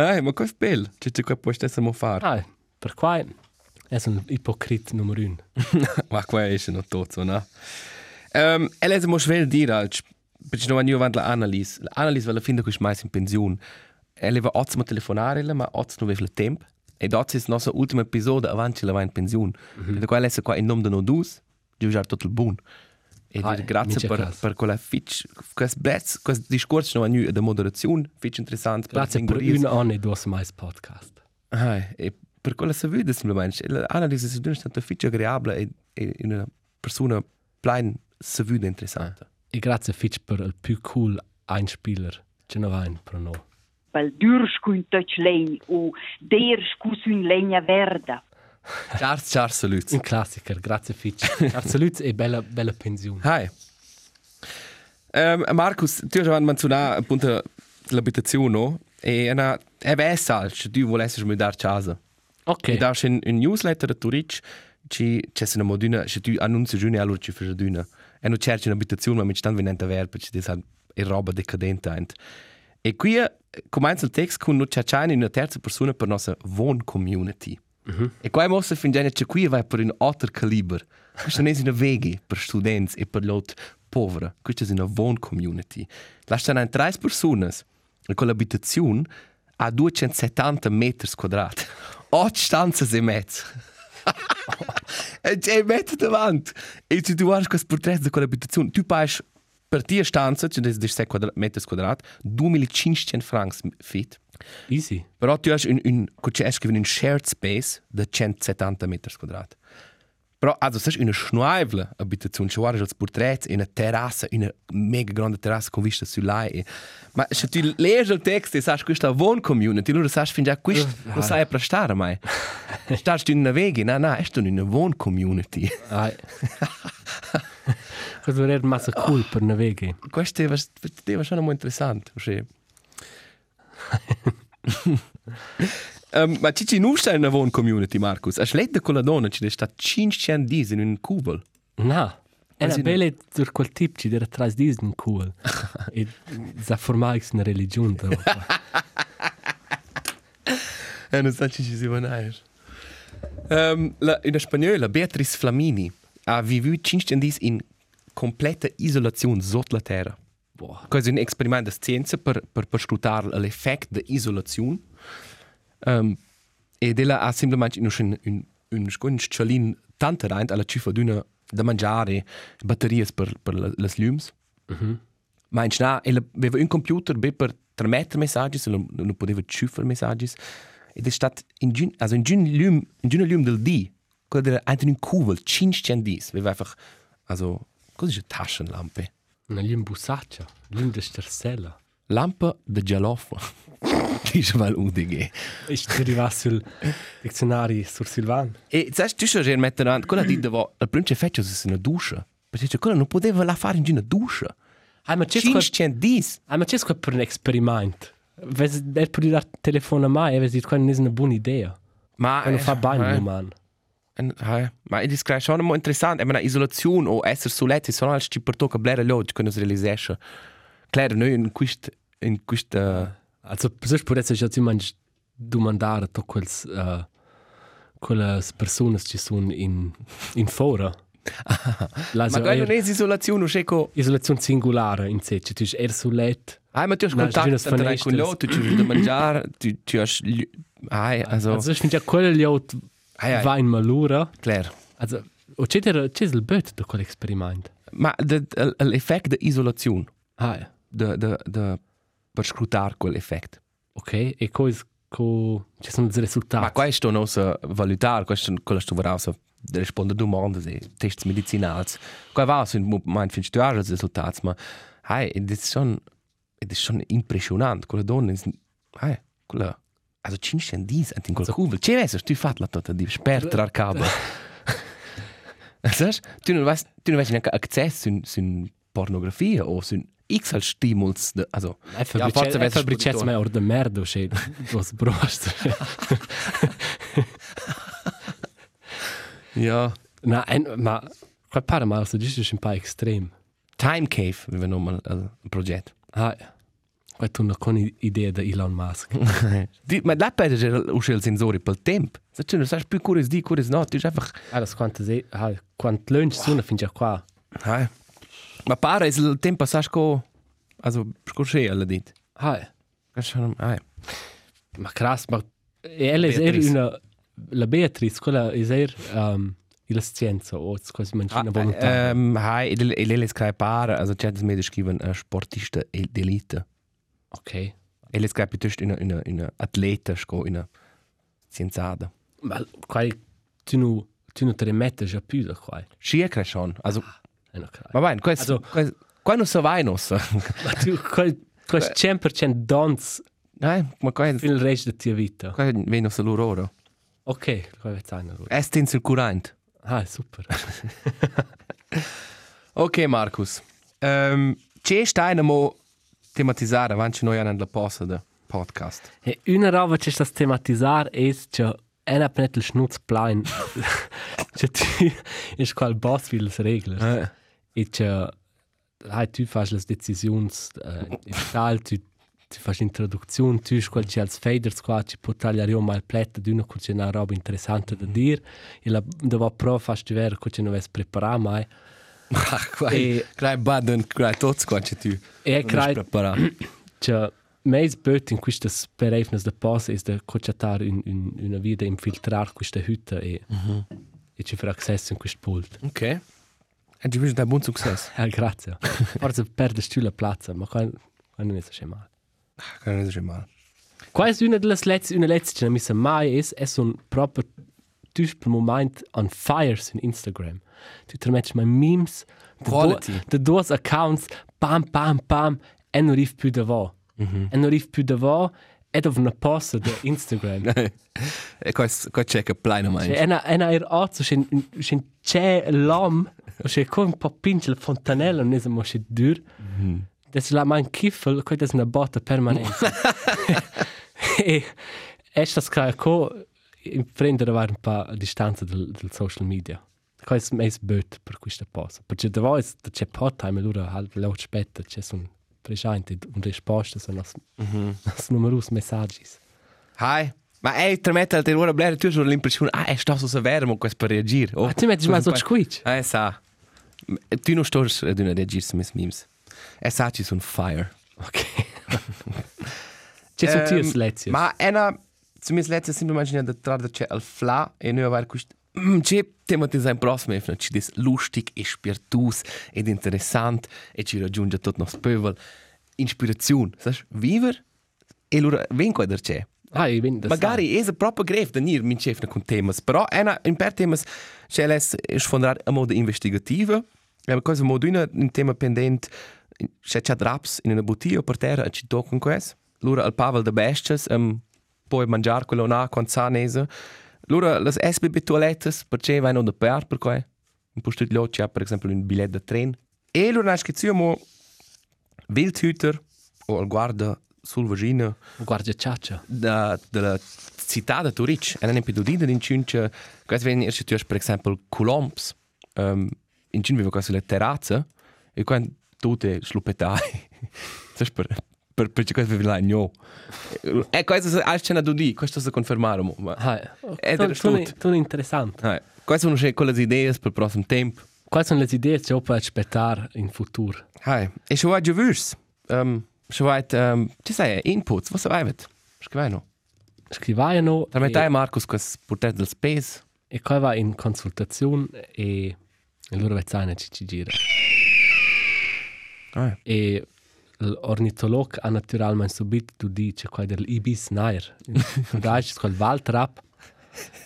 hai ma questo è bello c'è qua puoi stessa mo fare Ah, per qua è un. Ipocrit numero uno. ma qua è noch tot so no ähm e lese mo schwer dir als perché non io avanti l'analisi l'analisi alla fine che mai in pensione e leva ottimo telefonare ma ottimo aveva il tempo e è la nostra ultima episodio avanti la va in pensione e da qua lesse qua in nome di noi due giù già tutto il buon e Ah, dir grazie per per quella fitch. Questo best questo discorso non è di moderazione fitch interessante Grazie per un anno e due mais podcast. Ah, e per quella se vede semplicemente l'analisi se è stata fitch agreabile e, e una persona plain se vede interessante E grazie Fitch per il più cool Einspieler. Ce ne va in per noi. Pel durs cun toch legn o ders cus un legna verda. Charles Charles salut Un classiker, grazie Fitch. Salut e bella, bella pensione. Hi um, Marcus tu hai menzionato appunto l'abitazione no? e una sai se tu volessi mudare casa Ok. e darci un, un newsletter da Turic ci c'è una moduna se tu annunzi giù allora ci fai giù e non cerchi un'abitazione ma mi stanno venendo a ver perché è roba decadente ent. E qui eh, comincia il text con noi c'è una terza persona per nostra von community. E qua mossa fin genere c'è qui va per un altro caliber. Questa non è una veghi per studenti e per l'altro poveri. Questa è una von community. Stanno in tre persone e con l'abitazione a 270 metri quadrati. 8 stanze e mezzo. e metro davanti. E tu guardi questo portretto di quell'abitazione, tu paghi per tia stanza, cioè di 6 quadra metri quadrati, 2500 francs fit. Easy. Però tu hai un, un, c'è un shared space di 170 metri quadrati. Però, also, sai, una schnuivle abitazione, ci guardi il portretto, una terrazza, una mega grande terrazza con vista sul lai. Ma se tu leggi il testo e sai questa von community, allora sai fin già questo non sai per stare mai. Stai in una veghi, no, no, è in una von community. Ai. Questo è massa cool per una veghi. Questo è essere molto interessante, sì. Um, ma ci ci non sta in una von community, Marcus. Hai letto con la donna, ci sta 500 dis in un cubel. No. Quasi bella per quel tipo ci deve tras Disney cool. e sa formare una religione. dopo. Eh, non sa ci ci si va naer. Um, la, in spagnola, Beatrice Flamini ha vissuto 500 dis in completa isolazione sotto la terra. Boah. Questo è un esperimento di scienza per, per, per scrutare l'effetto di isolazione. Um, ed ella ha semplicemente un, un, un, un, scalin tanto rein alla cifra d'una da mangiare batterie per, per le, le lums. Mhm. Ma in Schnee, ella aveva un computer per tramettere messaggi, e non, non poteva cifrare messaggi. Ed è stato in also in giun lum, in giun lum del D, quello era anche un cuvel, 500 dis, aveva einfach, also, cosa è Taschenlampe? Una lüm bussaccia, lüm de stersella. Lampe de Gialoffa. Dice mal UDG. Ich arriva sul dizionario sur Silvan. E sai, tu sai che mettere avanti, quella di devo, il primo effetto è una duscia. Perché quella non poteva la fare in una duscia. Ah, ma c'è qua, 500 dis. ah, ma c'è qua per un esperimento. Ves der per dar telefono mai, ves dit qua non è una buona idea. Ma Non fa bene, eh, man. En, hai, ma è discreto schon molto interessante. Una isolazione o essere soletti sono altri ci portò a blera l'oggi quando si realizzasse. Claro, noi in quest in questa Also, sonst potesse già ti mangi domandare a quels, uh, quelle persone che sono in, in fora. La Ma quello non è isolazione, o seco. Isolazione singolare in sé, tu er sulet. Hai, ma tu hai ci contatto sono con l'oggi, tu ci da mangiare, tu tu hai Hai, also, Also, ich finde ja quelle Leute Ai, ai. va in malura. claro. Also, o c'è der c'è il bet da quell'esperimento. Ma de- de- isolazione, Ah, ja. de de de per scrutare quell'effetto. ok. E cosa co ci sono i risultati? Ma questo non si valutare, questo quello sto verso rispondere a domande e test medicinali. Qua va in mein findest du auch i risultati, ma hai, ed è schon ed è schon impressionante, quella donna è hai, quella also 500 dis in quel cuvel. Che vesi, tu fat la tota di sperter al cabo. Sai, tu non weißt, tu non weißt neanche accesso su su pornografia o su X als Stimuls, de, also Ei fabrice, ei fabricets mai or de merda, c'è dos brost. ja, Na, ein, ma qua pare mal so giusto un po' extrem. Time Cave, wir nochmal ein Projekt. Ah, qua tu non con idea da Elon Musk. Di, ma da per è il sensore pel tempo. Se tu non sai più cosa di, cosa no, tu einfach, Alles quante se, ah, quant lunch suna fin già qua. hai. Ma pare il tempo sa sco, also scorse alla dit. Ah, Schon, hai. ma krass, ma e ella è una la Beatrice, quella è er um, la scienza o quasi mancina volontà. Hai, il il il scrive pare, also c'è das medisch scriven ein Sportista Ok. Il scrive piuttosto una una una atleta sco una scienziata. Ma qua tu nu tu nu te remette già più da qua. Schi cre schon, also È una krass. ma vai, questo Also- qua non so vai nos. Ma tu qua qua 100% dons Hai, ma qua fino al resto della tua vita. qua veno solo loro. Ok, qua è zana. Es tens il curant. Ah, super. Ok, Markus. Ähm, c'è steine mo tematizzare avanti noi hanno la posta del podcast. E una roba che sta a tematizzare è che è un po' il schnutz plein. Che tu è qua il boss für le regole. Eh. E che hai tu fai le decisioni uh, in tal tu ti fai l'introduzione, tu quel c'è als faders qua, ci può tagliare un mal pletta di una che c'è una roba interessante da dire, e la dove pro fai tu vero che non avessi preparato mai. Ah, quai, E- quai baden, quai tots qua c'è tu. E Non crai, es preparat. cioè, meis böt in questa sperevnes da posa è da cocciatare un, un, una via da infiltrare questa hütte e, e ci fare accesso in questo pult. Ok. E ci vedo un buon successo. Eh, grazie. Forse perdes tu la piazza, ma qua, qua non è so male. Che non è male. Qua è una delle letzte, una letzte, che mi sa mai è, è un proprio typisch moment on fires in Instagram. Tu ti metti mai memes, Quality. do- de due accounts, bam, bam, bam, e non arrivi più da voi. E non arrivi più da voi, e dove una posta da Instagram. E qua qua c'è che plano mai. Cioè, ena, ena er ozzo, c'è c'è c'è l'om, c'è con un po' pince la fontanella, non è se c'è dur. Das la man kiffel, quella è una botta permanente. e è sta scala co in prendere var un po' a distanza del, del social media. Questo è meis böt per questa posa. Perché da voi c'è pot time, allora halb laut spetta c'è un presente un risposta su nos, nos numerus messaggi. Hai. Ma ei, tre mettere al terrore blare, tu hai l'impressione, ah, è stato so vero, ma questo per reagire. Oh, Ah, tu metti mal so pa- squitch. Eh, sa. Tu non stai ad una reagire su mis memes. E sa ci sono fire. Ok. C'è sono tiers lezioni. Ma è una... Su mis lezioni semplicemente da trarre c'è al fla e noi avere questo... Mm, c'è tematizzare in prossimo efna, ci dis lustig e spiritus ed interessant e ci raggiunge tutto nostro pövel. Inspirazione, sai? Viver e allora ven qua da c'è. Ah, ich bin das. Magari è proprio greve da nir min chef con temas, però è una in per temas c'è les sfondare a modo investigativa. È una cosa modo una un tema pendente c'è c'è draps in una bottiglia per terra e ci toccano questo. Lura al pavel de bestes um, poi mangiare quello na con sanese. Lura las SBB toilettes perché vai non da per per quoi. Un posto di lì c'è per esempio un biglietto da tren. E lura nasce che mo Wildhüter o al guarda sul vagina Guardia ciaccia. da, della città da Turic. E non è più di in Cince, questo viene erst tu per esempio Colomps. Um, in Cince vivo quasi le terrazze e quando tutte sluppetai. Sai per per per questo vive là no. E questo è scena du di, questo si confermare ma. È tu, del tu, stut. tu interessante. Eh, queste sono quelle idee per prossimo tempo. Quali sono le idee che puoi aspettare in futuro? Hai, e se vuoi già vus. Um, se vuoi um, ci sai inputs, was vai vet. Scrivano. Scrivaiano Tra me te e, Marcus quest portret del space. e poi va in consultazione e, e loro vezzano ci ci gira. Ah. E l'ornitolog ha naturalmente subito tu dici qua dell'ibis nair. Tu dai quel valtrap.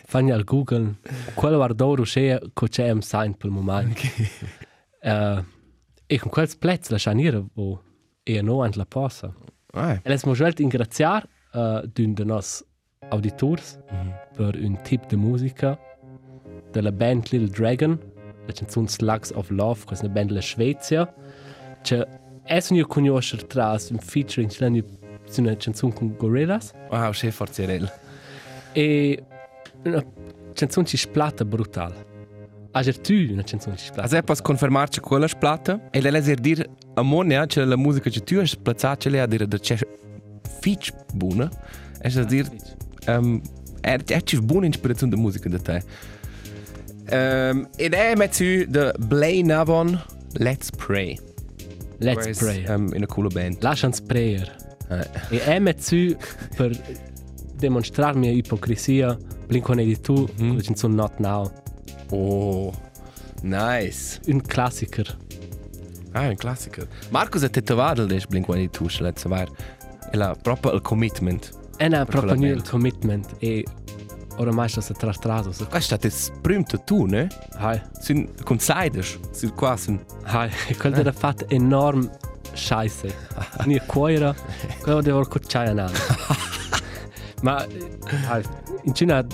Fanno al Google quello guardoro c'è che c'è un sign per il momento. Uh, e con quel plezzo la chanire o e no anche la possa. Ah. E les mo želt ingraziar uh, d'un de nos auditors per un tip de musica della band Little Dragon, la canzone Slugs of Love, questa è una band della Svezia, che è un conoscer tras un featuring c'è una canzone con Gorillaz Wow, chef forzerel. e una canzone ci splatta brutal. Ager tu una canzone ci splatta. Also e posso confermarci quella splata e le laser dir a monia che la musica che tu hai splazzata le a dire da c'è fitch buona. E a dir um, è è ci buona ispirazione da musica da te. Um, ed è metzu de Blay Navon Let's Pray. Let's Questa, pray. Um, in una coole band. Lascians prayer. Eh. E è mezzo per dimostrarmi ipocrisia, Blink-182, mm. con la canzone Not Now. Oh, nice. Un classiker. Ah, un classico. Marcus è tetovato del Blink-182, let's say. E la proprio il commitment. È una Per proprio quella new band. commitment e oramai sto si trastrato. So, Questo è sprümte tu, ne? hai, Sind considers, sind quasi. hai. E quel era fatto enorm scheisse. Ni cuoira, quello devo cocciare a Ma, hai, in Cina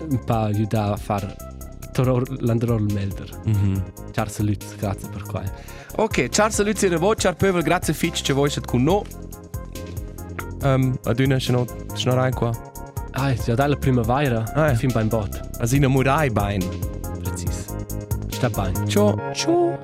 un po' aiuta a fare l'androl melder. Mhm. Ciao saluti, grazie per qua. Ok, ciao saluti in voce, ciao pövel, grazie fitch, che voi siete con noi. Um, aduna, c'è no, c'è no rein qua. Ah, ja, dalla primavera, Ah, ja. fin beim Bord. Asina murai bein. Precis. Sta bene. Ciao. Ciao.